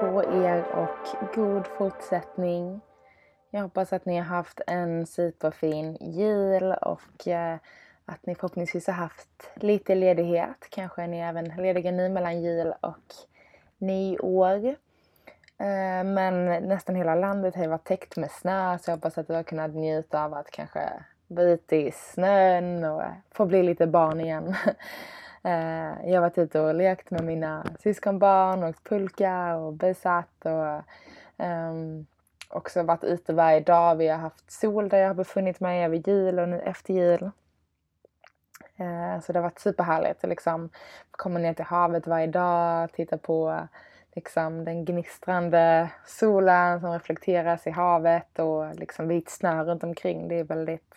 På er och god fortsättning. Jag hoppas att ni har haft en superfin jul och eh, att ni förhoppningsvis har haft lite ledighet. Kanske är ni även lediga nu mellan jul och nyår. Eh, men nästan hela landet har ju varit täckt med snö så jag hoppas att du har kunnat njuta av att kanske vara ute i snön och få bli lite barn igen. Eh, jag har varit typ ute och lekt med mina syskonbarn, åkt pulka och besatt och um, också varit ute varje dag. Vi har haft sol där jag har befunnit mig över jul och nu efter jul. Uh, så det har varit superhärligt att liksom komma ner till havet varje dag, titta på liksom den gnistrande solen som reflekteras i havet och liksom vit snö runt omkring. Det är väldigt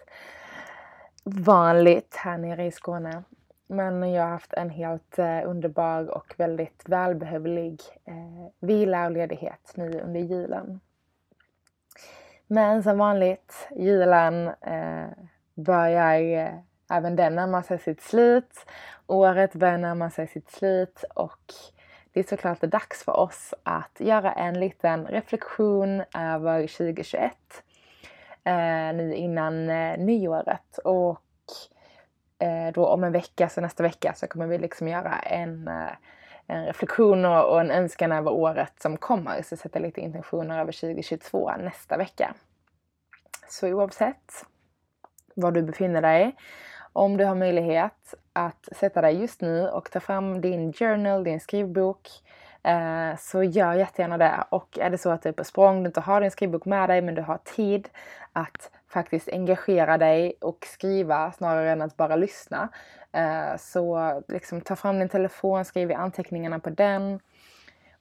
vanligt här nere i Skåne. Men jag har haft en helt eh, underbar och väldigt välbehövlig eh, vila och ledighet nu under julen. Men som vanligt, julen eh, börjar eh, även den närma sig sitt slut. Året börjar närma sig sitt slut och det är såklart dags för oss att göra en liten reflektion över 2021 eh, nu innan eh, nyåret. Och Eh, då om en vecka, så nästa vecka, så kommer vi liksom göra en, eh, en reflektion och, en önskan över året som kommer. Så sätta lite intentioner över 2022 nästa vecka. Så oavsett var du befinner dig, om du har möjlighet att sätta dig just nu och ta fram din journal, din skrivbok, eh, så gör jättegärna det. Och är det så att du är på språng, du inte har din skrivbok med dig men du har tid att faktiskt engagera dig och skriva snarare än att bara lyssna. Eh, så liksom ta fram din telefon, skriv i anteckningarna på den.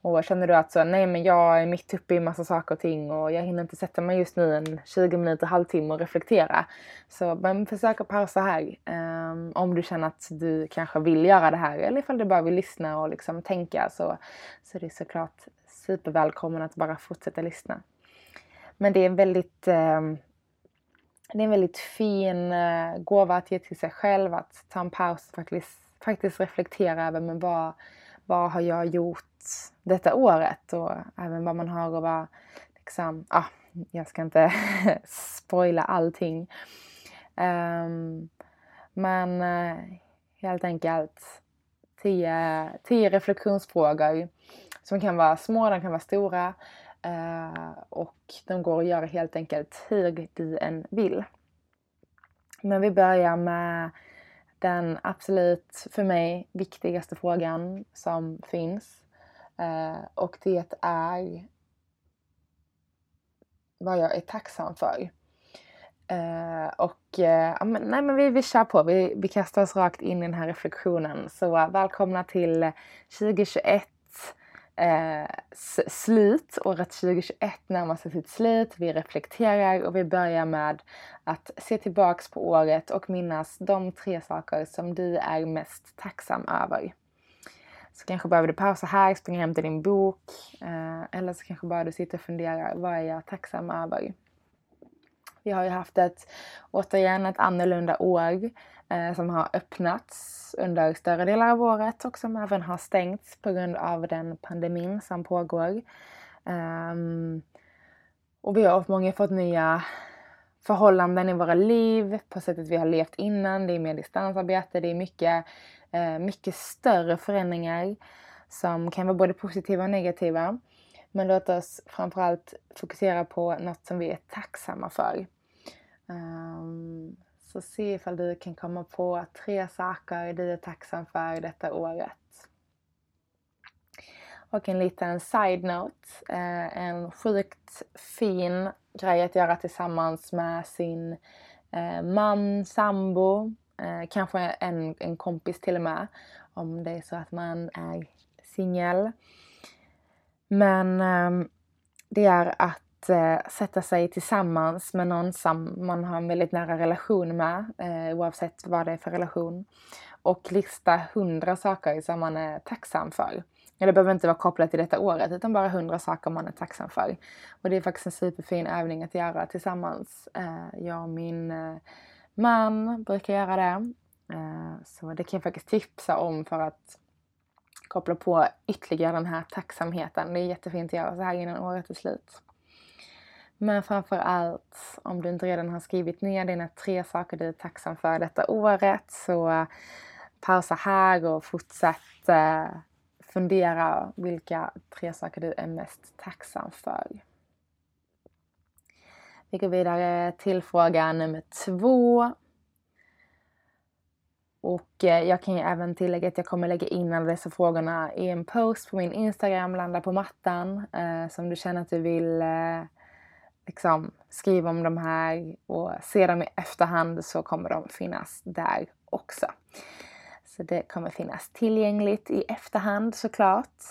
Och känner du att så, nej men jag är mitt uppe i massa saker och ting och jag hinner inte sätta mig just nu en 20 minuter, halvtimme och reflektera. Så men försök att pausa här. Um, om du känner att du kanske vill göra det här eller ifall du bara vill lyssna och liksom tänka så, så är det såklart supervälkommen att bara fortsätta lyssna. Men det är väldigt um, det är en väldigt fin eh, gåva att ge till sig själv, att ta en paus och faktiskt, faktiskt reflektera över men vad, vad har jag gjort detta året och även vad man har och vad liksom, ah, jag ska inte spoila allting. Um, men uh, helt enkelt tio, tio reflektionsfrågor som kan vara små, de kan vara stora. Eh, och de går att göra helt enkelt hur du än vill. Men vi börjar med den absolut för mig viktigaste frågan som finns. Eh, och det är vad jag är tacksam för. Eh, och nej men vi, vi kör på, vi, vi kastar oss rakt in i den här reflektionen. Så välkomna till 2021 eh, slut. Året 2021 närmar sig sitt slut. Vi reflekterar och vi börjar med att se tillbaks på året och minnas de tre saker som du är mest tacksam över. Så kanske behöver du pausa här, springa hem till din bok. Eh, eller så kanske bara du sitter och funderar, vad är jag tacksam över? Vi har ju haft ett, återigen ett annorlunda år eh, som har öppnats under större delar av året och som även har stängts på grund av den pandemin som pågår. Um, och vi har många fått nya förhållanden i våra liv på sättet vi har levt innan. Det är mer distansarbete, det är mycket, eh, mycket större förändringar som kan vara både positiva och negativa. Men låt oss framförallt fokusera på något som vi är tacksamma för. Um, så se ifall du kan komma på tre saker du är tacksam för detta året. Och en liten side-note. Eh, en sjukt fin grej att göra tillsammans med sin eh, man, sambo, Eh, kanske en, en kompis till och med. Om det är så att man är singel. Men eh, det är att eh, sätta sig tillsammans med någon som man har en väldigt nära relation med. Eh, oavsett vad det är för relation. Och lista hundra saker som man är tacksam för. Det behöver inte vara kopplat till detta året utan bara hundra saker man är tacksam för. Och det är faktiskt en superfin övning att göra tillsammans. Eh, jag och min eh, man brukar göra det. Eh, så det kan jag faktiskt tipsa om för att koppla på ytterligare den här tacksamheten. Det är jättefint att göra så här innan året är slut. Men framför allt, om du inte redan har skrivit ner dina tre saker du är tacksam för detta året så pausa här och fortsätt eh, fundera vilka tre saker du är mest tacksam för. Vi går vidare till fråga nummer två. Och eh, jag kan ju även tillägga att jag kommer lägga in alla dessa frågorna i en post på min Instagram, Landa på mattan. Eh, som så om du känner att du vill liksom, skriva om de här och se dem i efterhand så kommer de finnas där också. Så det kommer finnas tillgängligt i efterhand såklart.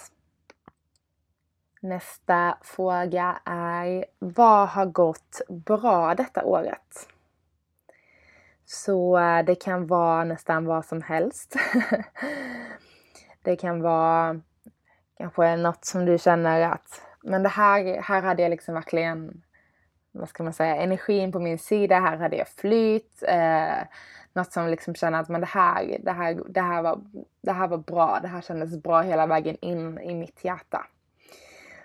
Nästa fråga är Vad har gått bra detta året? Så eh, det kan vara nästan vad som helst. det kan vara kanske något som du känner att men det här, här hade jag liksom verkligen vad ska man säga, energin på min sida. Här hade jag flyt. Eh, något som liksom känner att men det, här, det, här, det, här var, det här var bra. Det här kändes bra hela vägen in i mitt hjärta.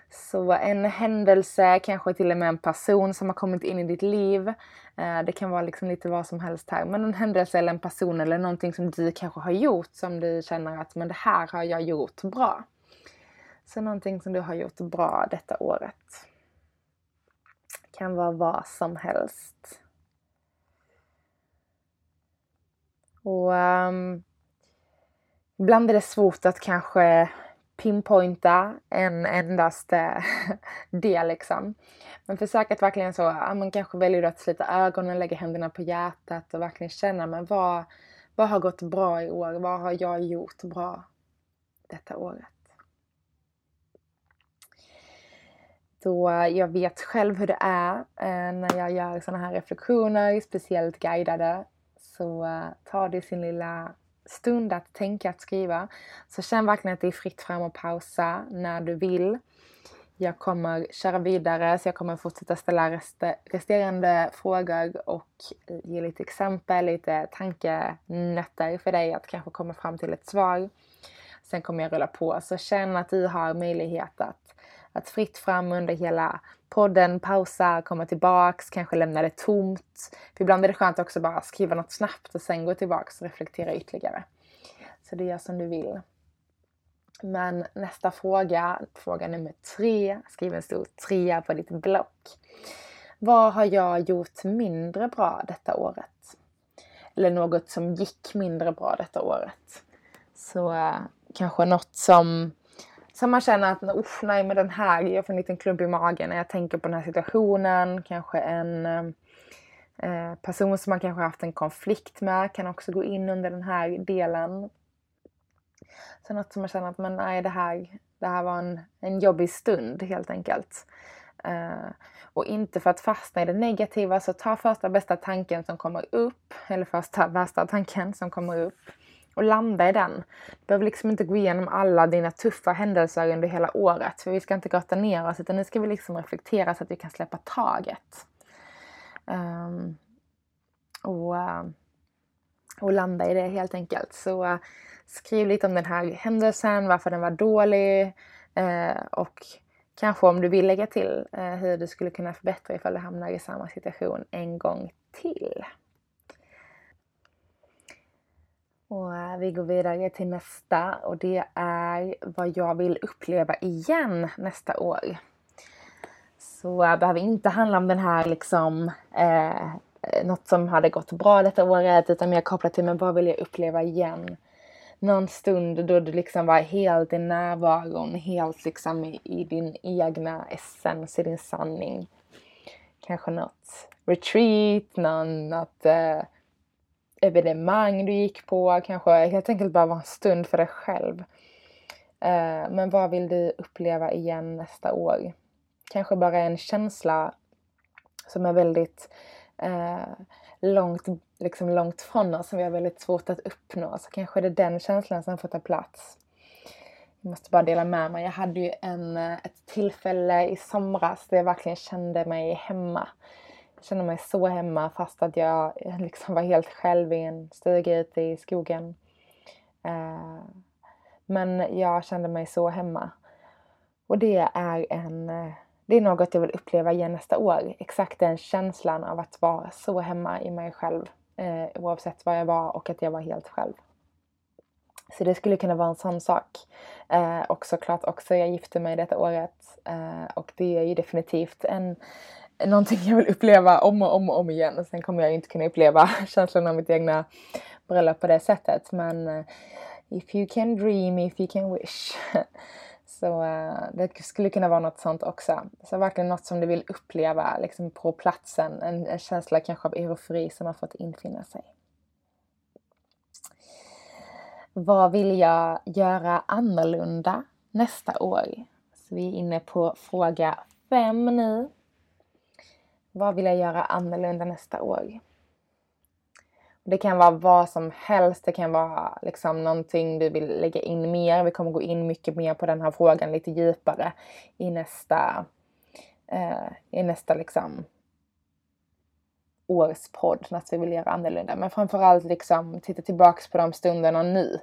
Så en händelse, kanske till och med en person som har kommit in i ditt liv. Eh, det kan vara liksom lite vad som helst här. Men en händelse eller en person eller någonting som du kanske har gjort som du känner att men det här har jag gjort bra. Så någonting som du har gjort bra detta året. Kan vara vad som helst. Och um, ibland är det svårt att kanske pinpointa en endaste del liksom. Men försök att verkligen så, ja, man kanske väljer att slita ögonen, lägga händerna på hjärtat och verkligen känna, men vad, vad har gått bra i år? Vad har jag gjort bra detta året? Då eh, jag vet själv hur det är eh, när jag gör sådana här reflektioner, speciellt guidade. Så tar ta det sin lilla stund att tänka, att skriva. Så känn verkligen att det är fritt fram och pausa när du vill. Jag kommer köra vidare så jag kommer fortsätta ställa resterande frågor och ge lite exempel, lite tankenötter för dig att kanske komma fram till ett svar. Sen kommer jag rulla på. Så känn att du har möjlighet att, att fritt fram under hela podden, pausa, komma tillbaks, kanske lämna det tomt. För ibland är det skönt också bara skriva något snabbt och sen gå tillbaks och reflektera ytterligare. Så det gör som du vill. Men nästa fråga, fråga nummer tre, skriv en stor trea på ditt block. Vad har jag gjort mindre bra detta året? Eller något som gick mindre bra detta året. Så eh, kanske något som som man känner att usch, nej men den här, jag får en liten klump i magen när jag tänker på den här situationen. Kanske en eh, eh, person som man kanske haft en konflikt med kan också gå in under den här delen. Så något som man känner att men nej, det här, det här var en, en jobbig stund helt enkelt. Eh, och inte för att fastna i det negativa så ta första bästa tanken som kommer upp, eller första värsta tanken som kommer upp och landa i den. Du behöver liksom inte gå igenom alla dina tuffa händelser under hela året. För vi ska inte grotta ner oss utan nu ska vi liksom reflektera så att vi kan släppa taget. Um, och, eh, och landa i det helt enkelt. Så eh, skriv lite om den här händelsen, varför den var dålig eh, och kanske om du vill lägga till eh, hur du skulle kunna förbättra ifall du hamnar i samma situation en gång till. Och eh, vi går vidare till nästa och det är vad jag vill uppleva igen nästa år. Så eh, det behöver inte handla om den här liksom eh, något som hade gått bra detta året utan mer kopplat till men vad vill jag uppleva igen? Någon stund då du liksom var helt i närvaron, helt liksom i, i din egna essens, i din sanning. Kanske något retreat, någon, något eh, evenemang du gick på, kanske helt enkelt bara vara en stund för dig själv. Eh, men vad vill du uppleva igen nästa år? Kanske bara en känsla som är väldigt eh, långt, liksom långt från oss, som vi har väldigt svårt att uppnå. Så kanske det är den känslan som får ta plats. Jag måste bara dela med mig. Jag hade ju en, eh, ett tillfälle i somras där jag verkligen kände mig hemma. Jag kände mig så hemma fast att jag eh, liksom var helt själv i en stuga ute i skogen. Eh, men jag kände mig så hemma. Och det är en eh, det är något jag vill uppleva igen nästa år. Exakt den känslan av att vara så hemma i mig själv. Eh, oavsett var jag var och att jag var helt själv. Så det skulle kunna vara en sån sak. Eh, och såklart också, jag gifte mig detta året. Eh, och det är ju definitivt en, någonting jag vill uppleva om och om och om igen. Sen kommer jag inte kunna uppleva känslan av mitt egna bröllop på det sättet. Men eh, if you can dream, if you can wish. Så uh, det skulle kunna vara något sånt också. Så verkligen något som du vill uppleva liksom på platsen. En, en känsla kanske av eufori som har fått infinna sig. Vad vill jag göra annorlunda nästa år? Så vi är inne på fråga fem nu. Vad vill jag göra annorlunda nästa år? Det kan vara vad som helst. Det kan vara liksom någonting du vill lägga in mer. Vi kommer gå in mycket mer på den här frågan lite djupare i nästa, eh, i nästa liksom årspodd. Något vi vill göra annorlunda. Men framförallt liksom titta tillbaks på de stunderna nu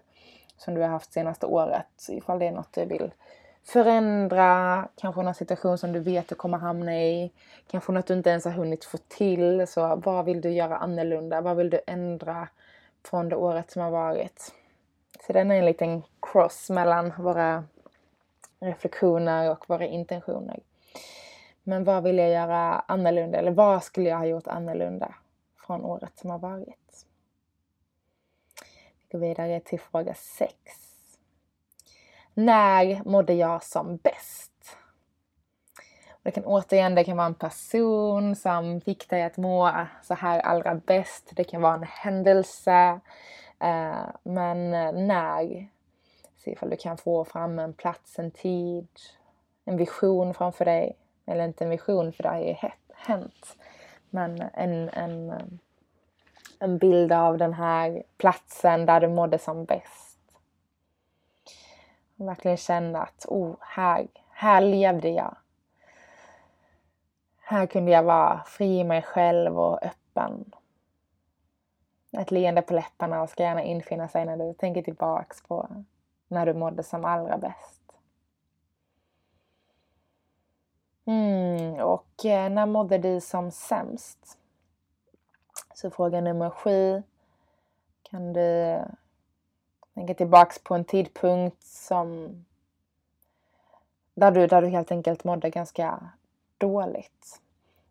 som du har haft senaste året. Ifall det är något du vill förändra, kanske någon situation som du vet du kommer hamna i, kanske något du inte ens har hunnit få till. Så vad vill du göra annorlunda? Vad vill du ändra från det året som har varit? Så den är en liten cross mellan våra reflektioner och våra intentioner. Men vad vill jag göra annorlunda? Eller vad skulle jag ha gjort annorlunda från året som har varit? Vi går vidare till fråga 6. När mådde jag som bäst? Det kan återigen, det kan vara en person som fick dig att må så här allra bäst. Det kan vara en händelse. Eh, men eh, när? Se ifall du kan få fram en plats, en tid, en vision framför dig. Eller inte en vision för det har ju hänt. Men en, en, eh, en bild av den här platsen där du mådde som bäst. Verkligen känna att oh, här, här levde jag. Här kunde jag vara fri i mig själv och öppen. Ett leende på läpparna ska gärna infinna sig när du tänker tillbaks på när du mådde som allra bäst. Mm, och eh, när mådde du som sämst? Så fråga nummer sju. Kan du tänker tillbaks på en tidpunkt som där du, där du helt enkelt mådde ganska dåligt.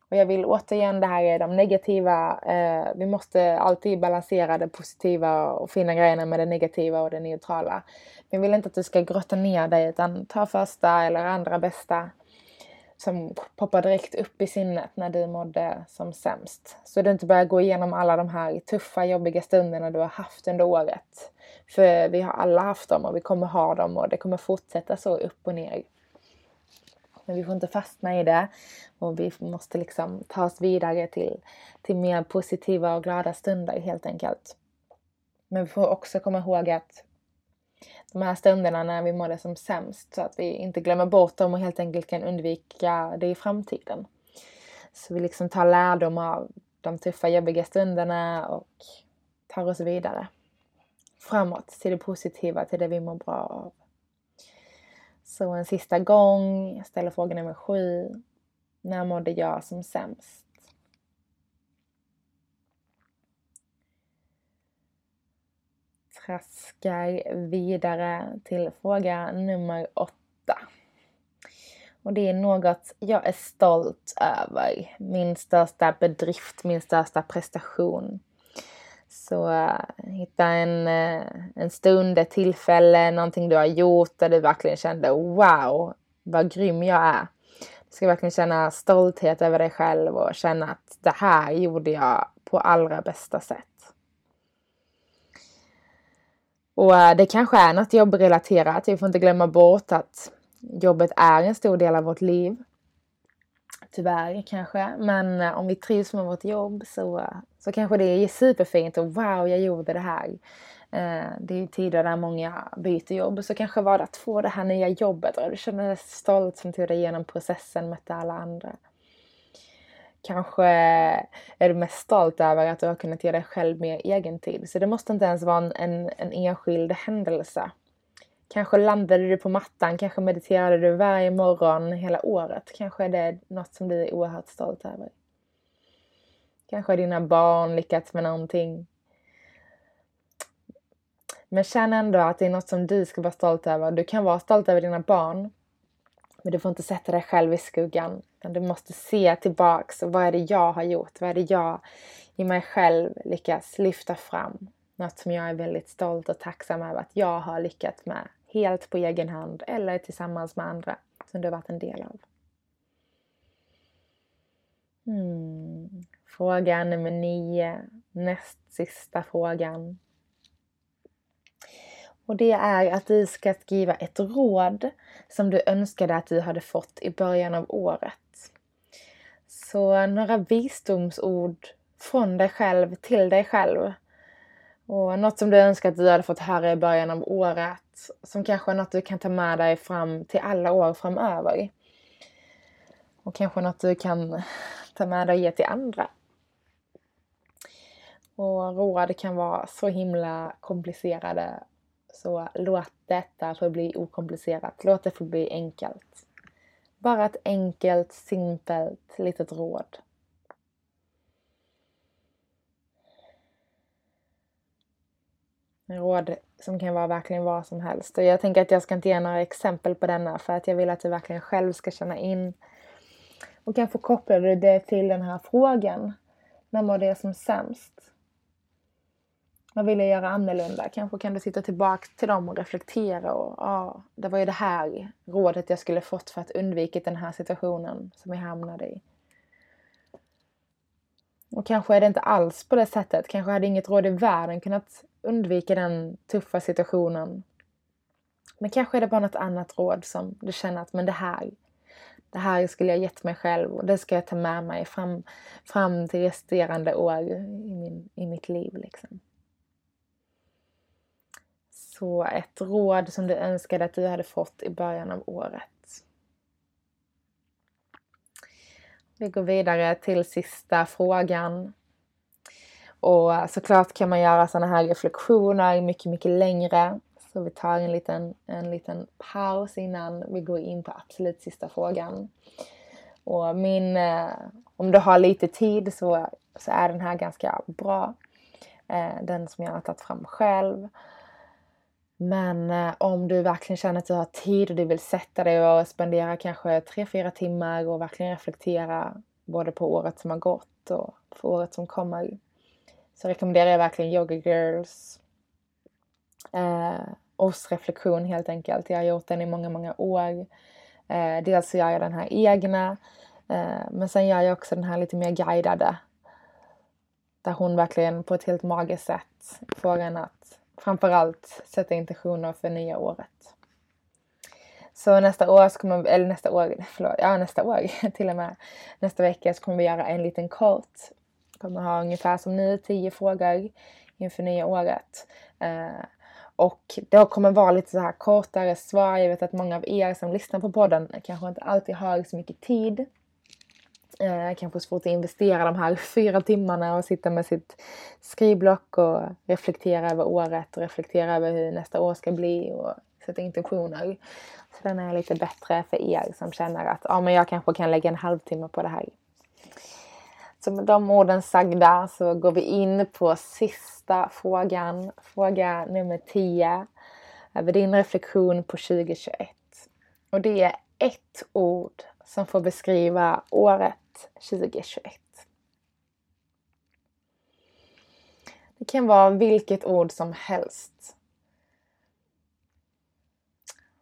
Och jag vill återigen, det här är de negativa. Eh, vi måste alltid balansera det positiva och fina grejerna med det negativa och det neutrala. Men jag vill inte att du ska grotta ner dig utan ta första eller andra bästa som poppar direkt upp i sinnet när du mådde som sämst. Så du inte börjar gå igenom alla de här tuffa, jobbiga stunderna du har haft under året. För vi har alla haft dem och vi kommer ha dem och det kommer fortsätta så upp och ner. Men vi får inte fastna i det och vi måste liksom ta oss vidare till, till mer positiva och glada stunder helt enkelt. Men vi får också komma ihåg att de här stunderna när vi mådde som sämst så att vi inte glömmer bort dem och helt enkelt kan undvika det i framtiden. Så vi liksom tar lärdom av de tuffa jobbiga stunderna och tar oss vidare. Framåt till det positiva, till det vi mår bra av. Så en sista gång, jag ställer fråga nummer sju. När mådde jag som sämst? Traskar vidare till fråga nummer åtta. Och det är något jag är stolt över. Min största bedrift, min största prestation. Så uh, hitta en, uh, en stund, ett tillfälle, någonting du har gjort där du verkligen kände wow, vad grym jag är. Du ska verkligen känna stolthet över dig själv och känna att det här gjorde jag på allra bästa sätt. Och eh, det kanske är något jobbrelaterat. Vi får inte glömma bort att jobbet är en stor del av vårt liv. Tyvärr kanske. Men eh, om vi trivs med vårt jobb så, eh, så kanske det är superfint och wow, jag gjorde det här. Det är tider där många byter jobb. Så kanske var det att få det här nya jobbet och du känner dig stolt som tog dig igenom processen, mötte alla andra. Kanske är du mest stolt över att du har kunnat ge dig själv mer egen tid. Så det måste inte ens vara en, en, en enskild händelse. Kanske landade du på mattan, kanske mediterade du varje morgon hela året. Kanske är det något som du är oerhört stolt över. Kanske har dina barn lyckats med någonting. Men känn ändå att det är något som du ska vara stolt över. Du kan vara stolt över dina barn. Men du får inte sätta dig själv i skuggan. Du måste se tillbaks. och Vad är det jag har gjort? Vad är det jag i mig själv lyckas lyfta fram? Något som jag är väldigt stolt och tacksam över att jag har lyckats med. Helt på egen hand eller tillsammans med andra som du har varit en del av. Mm. Fråga nummer nio. Näst sista frågan. Och det är att du ska skriva ett råd som du önskade att du hade fått i början av året. Så några visdomsord från dig själv till dig själv. Och något som du önskar att du hade fått höra i början av året. Som kanske är något du kan ta med dig fram till alla år framöver. Och kanske något du kan ta med dig och ge till andra. Och råd kan vara så himla komplicerade så låt detta få bli okomplicerat. Låt det få bli enkelt. Bara ett enkelt, simpelt litet råd. Råd som kan vara verkligen vad som helst. Och jag tänker att jag ska inte ge några exempel på denna för att jag vill att du verkligen själv ska känna in och kan få koppla det till den här frågan. När var det som sämst? Vad vill jag göra annorlunda? Kanske kan du titta tillbaka till dem och reflektera och ja, det var ju det här rådet jag skulle fått för att undvika den här situationen som jag hamnade i. Och kanske är det inte alls på det sättet. Kanske hade inget råd i världen kunnat undvika den tuffa situationen. Men kanske är det bara något annat råd som du känner att men det här, det här skulle jag gett mig själv och det ska jag ta med mig fram, fram till resterande år i, min, i mitt liv. Liksom. Så ett råd som du önskade att du hade fått i början av året. Vi går vidare till sista frågan. Och såklart kan man göra sådana här reflektioner mycket, mycket längre. Så vi tar en liten, en liten paus innan vi går in på absolut sista frågan. Och min, eh, om du har lite tid så, så är den här ganska bra. Eh, den som jag har tagit fram själv. Men eh, om du verkligen känner att du har tid och du vill sätta dig och spendera kanske 3-4 timmar och verkligen reflektera både på året som har gått och för året som kommer. Så rekommenderar jag verkligen Yoga Girls eh, reflektion helt enkelt. Jag har gjort den i många, många år. Eh, dels så gör jag den här egna eh, men sen gör jag också den här lite mer guidade. Där hon verkligen på ett helt magiskt sätt får en att framförallt sätta intentioner för nya året. Så nästa år, så kommer, eller nästa år, förlåt, ja nästa år till och med, nästa vecka så kommer vi göra en liten kort. Kommer ha ungefär som nu, tio frågor inför nya året. Eh, och det kommer vara lite så här kortare svar. Jag vet att många av er som lyssnar på podden kanske inte alltid har så mycket tid Eh, kanske svårt att investera de här fyra timmarna och sitta med sitt skrivblock och reflektera över året och reflektera över hur nästa år ska bli och sätta intentioner. Så den är lite bättre för er som känner att ja, men jag kanske kan lägga en halvtimme på det här. Så med de orden sagda så går vi in på sista frågan. Fråga nummer 10. Över din reflektion på 2021. Och det är ett ord som får beskriva året 2021. Det kan vara vilket ord som helst.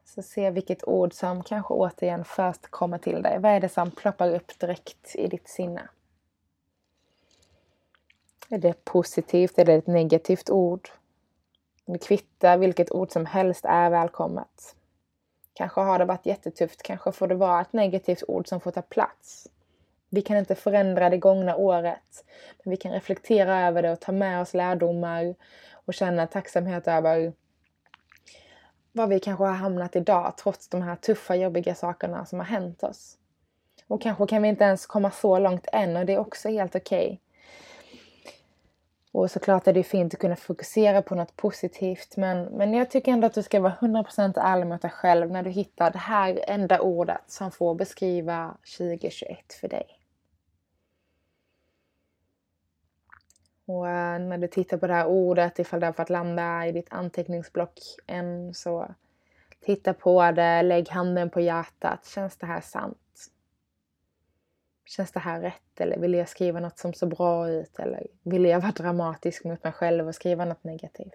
Så se vilket ord som kanske återigen först kommer till dig. Vad är det som ploppar upp direkt i ditt sinne? Är det positivt? Är det ett negativt ord? Det kvittar vilket ord som helst är välkommet. Kanske har det varit jättetufft, kanske får det vara ett negativt ord som får ta plats. Vi kan inte förändra det gångna året, men vi kan reflektera över det och ta med oss lärdomar och känna tacksamhet över var vi kanske har hamnat idag trots de här tuffa, jobbiga sakerna som har hänt oss. Och kanske kan vi inte ens komma så långt än och det är också helt okej. Okay. Och såklart är det fint att kunna fokusera på något positivt men, men jag tycker ändå att du ska vara 100% ärlig mot dig själv när du hittar det här enda ordet som får beskriva 2021 för dig. Och eh, när du tittar på det här ordet, ifall det har fått landa i ditt anteckningsblock än så titta på det, lägg handen på hjärtat. Känns det här sant? Känns det här rätt? Eller vill jag skriva något som ser bra ut? Eller vill jag vara dramatisk mot mig själv och skriva något negativt?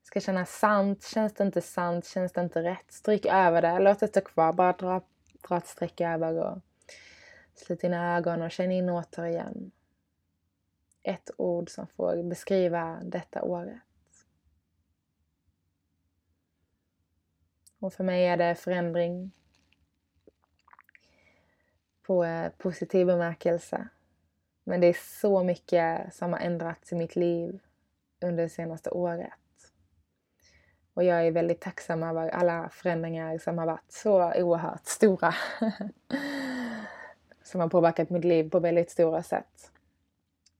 Det ska kännas sant. Känns det inte sant? Känns det inte rätt? Stryk över det. Låt det stå kvar. Bara dra, dra ett streck över och slut dina ögon och känn in återigen. Ett ord som får beskriva detta året. Och för mig är det förändring, på eh, positiv bemärkelse. Men det är så mycket som har ändrats i mitt liv under det senaste året. Och jag är väldigt tacksam över alla förändringar som har varit så oerhört stora. som har påverkat mitt liv på väldigt stora sätt.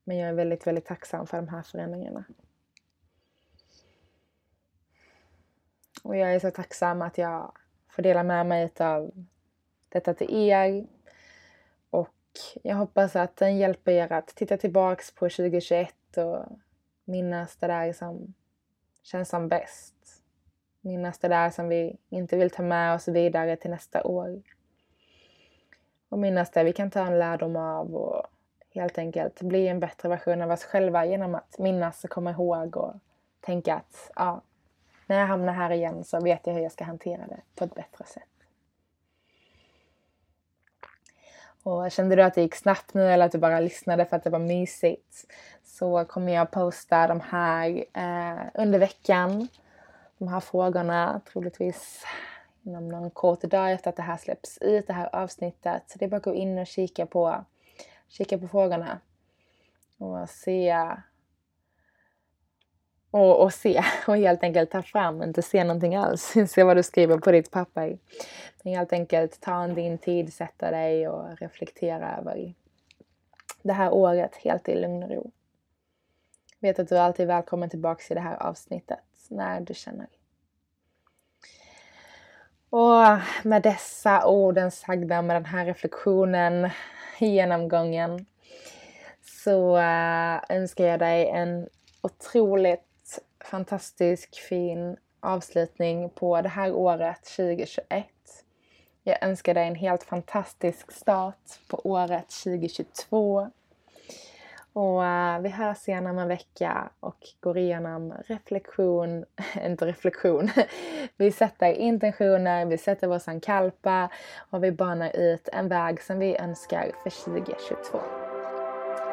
Men jag är väldigt, väldigt tacksam för de här förändringarna. Och jag är så tacksam att jag får dela med mig av detta till er Och jag hoppas att den hjälper er att titta tillbaks på 2021 och minnas det där som känns som bäst. Minnas det där som vi inte vill ta med oss vidare till nästa år. Och minnas det vi kan ta en lärdom av och helt enkelt bli en bättre version av oss själva genom att minnas och komma ihåg och tänka att ja, när jag hamnar här igen så vet jag hur jag ska hantera det på ett bättre sätt. Och kände du att det gick snabbt nu eller att du bara lyssnade för att det var mysigt så kommer jag posta de här eh, under veckan. De här frågorna troligtvis inom någon kort dag efter att det här släpps ut, det här avsnittet. Så det är bara att gå in och kika på, kika på frågorna och se och, och se och helt enkelt ta fram, inte se någonting alls, se vad du skriver på ditt papper. Men helt enkelt ta din tid, sätta dig och reflektera över det här året helt i lugn och ro. Vet att du alltid är välkommen tillbaks i det här avsnittet när du känner. Och med dessa orden sagda, med den här reflektionen, genomgången, så eh, önskar jag dig en otroligt fantastisk fin avslutning på det här året 2021. Jag önskar dig en helt fantastisk start på året 2022. Och eh, vi hörs igen om en vecka och går igenom reflektion, inte reflektion, vi sätter intentioner, vi sätter vår sankalpa och vi banar ut en väg som vi önskar för 2022.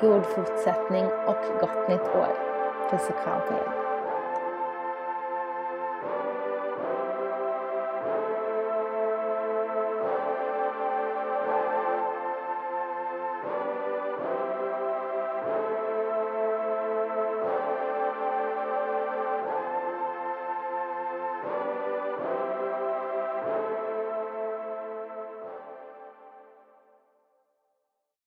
God fortsättning och gott nytt år! Puss och kram på er!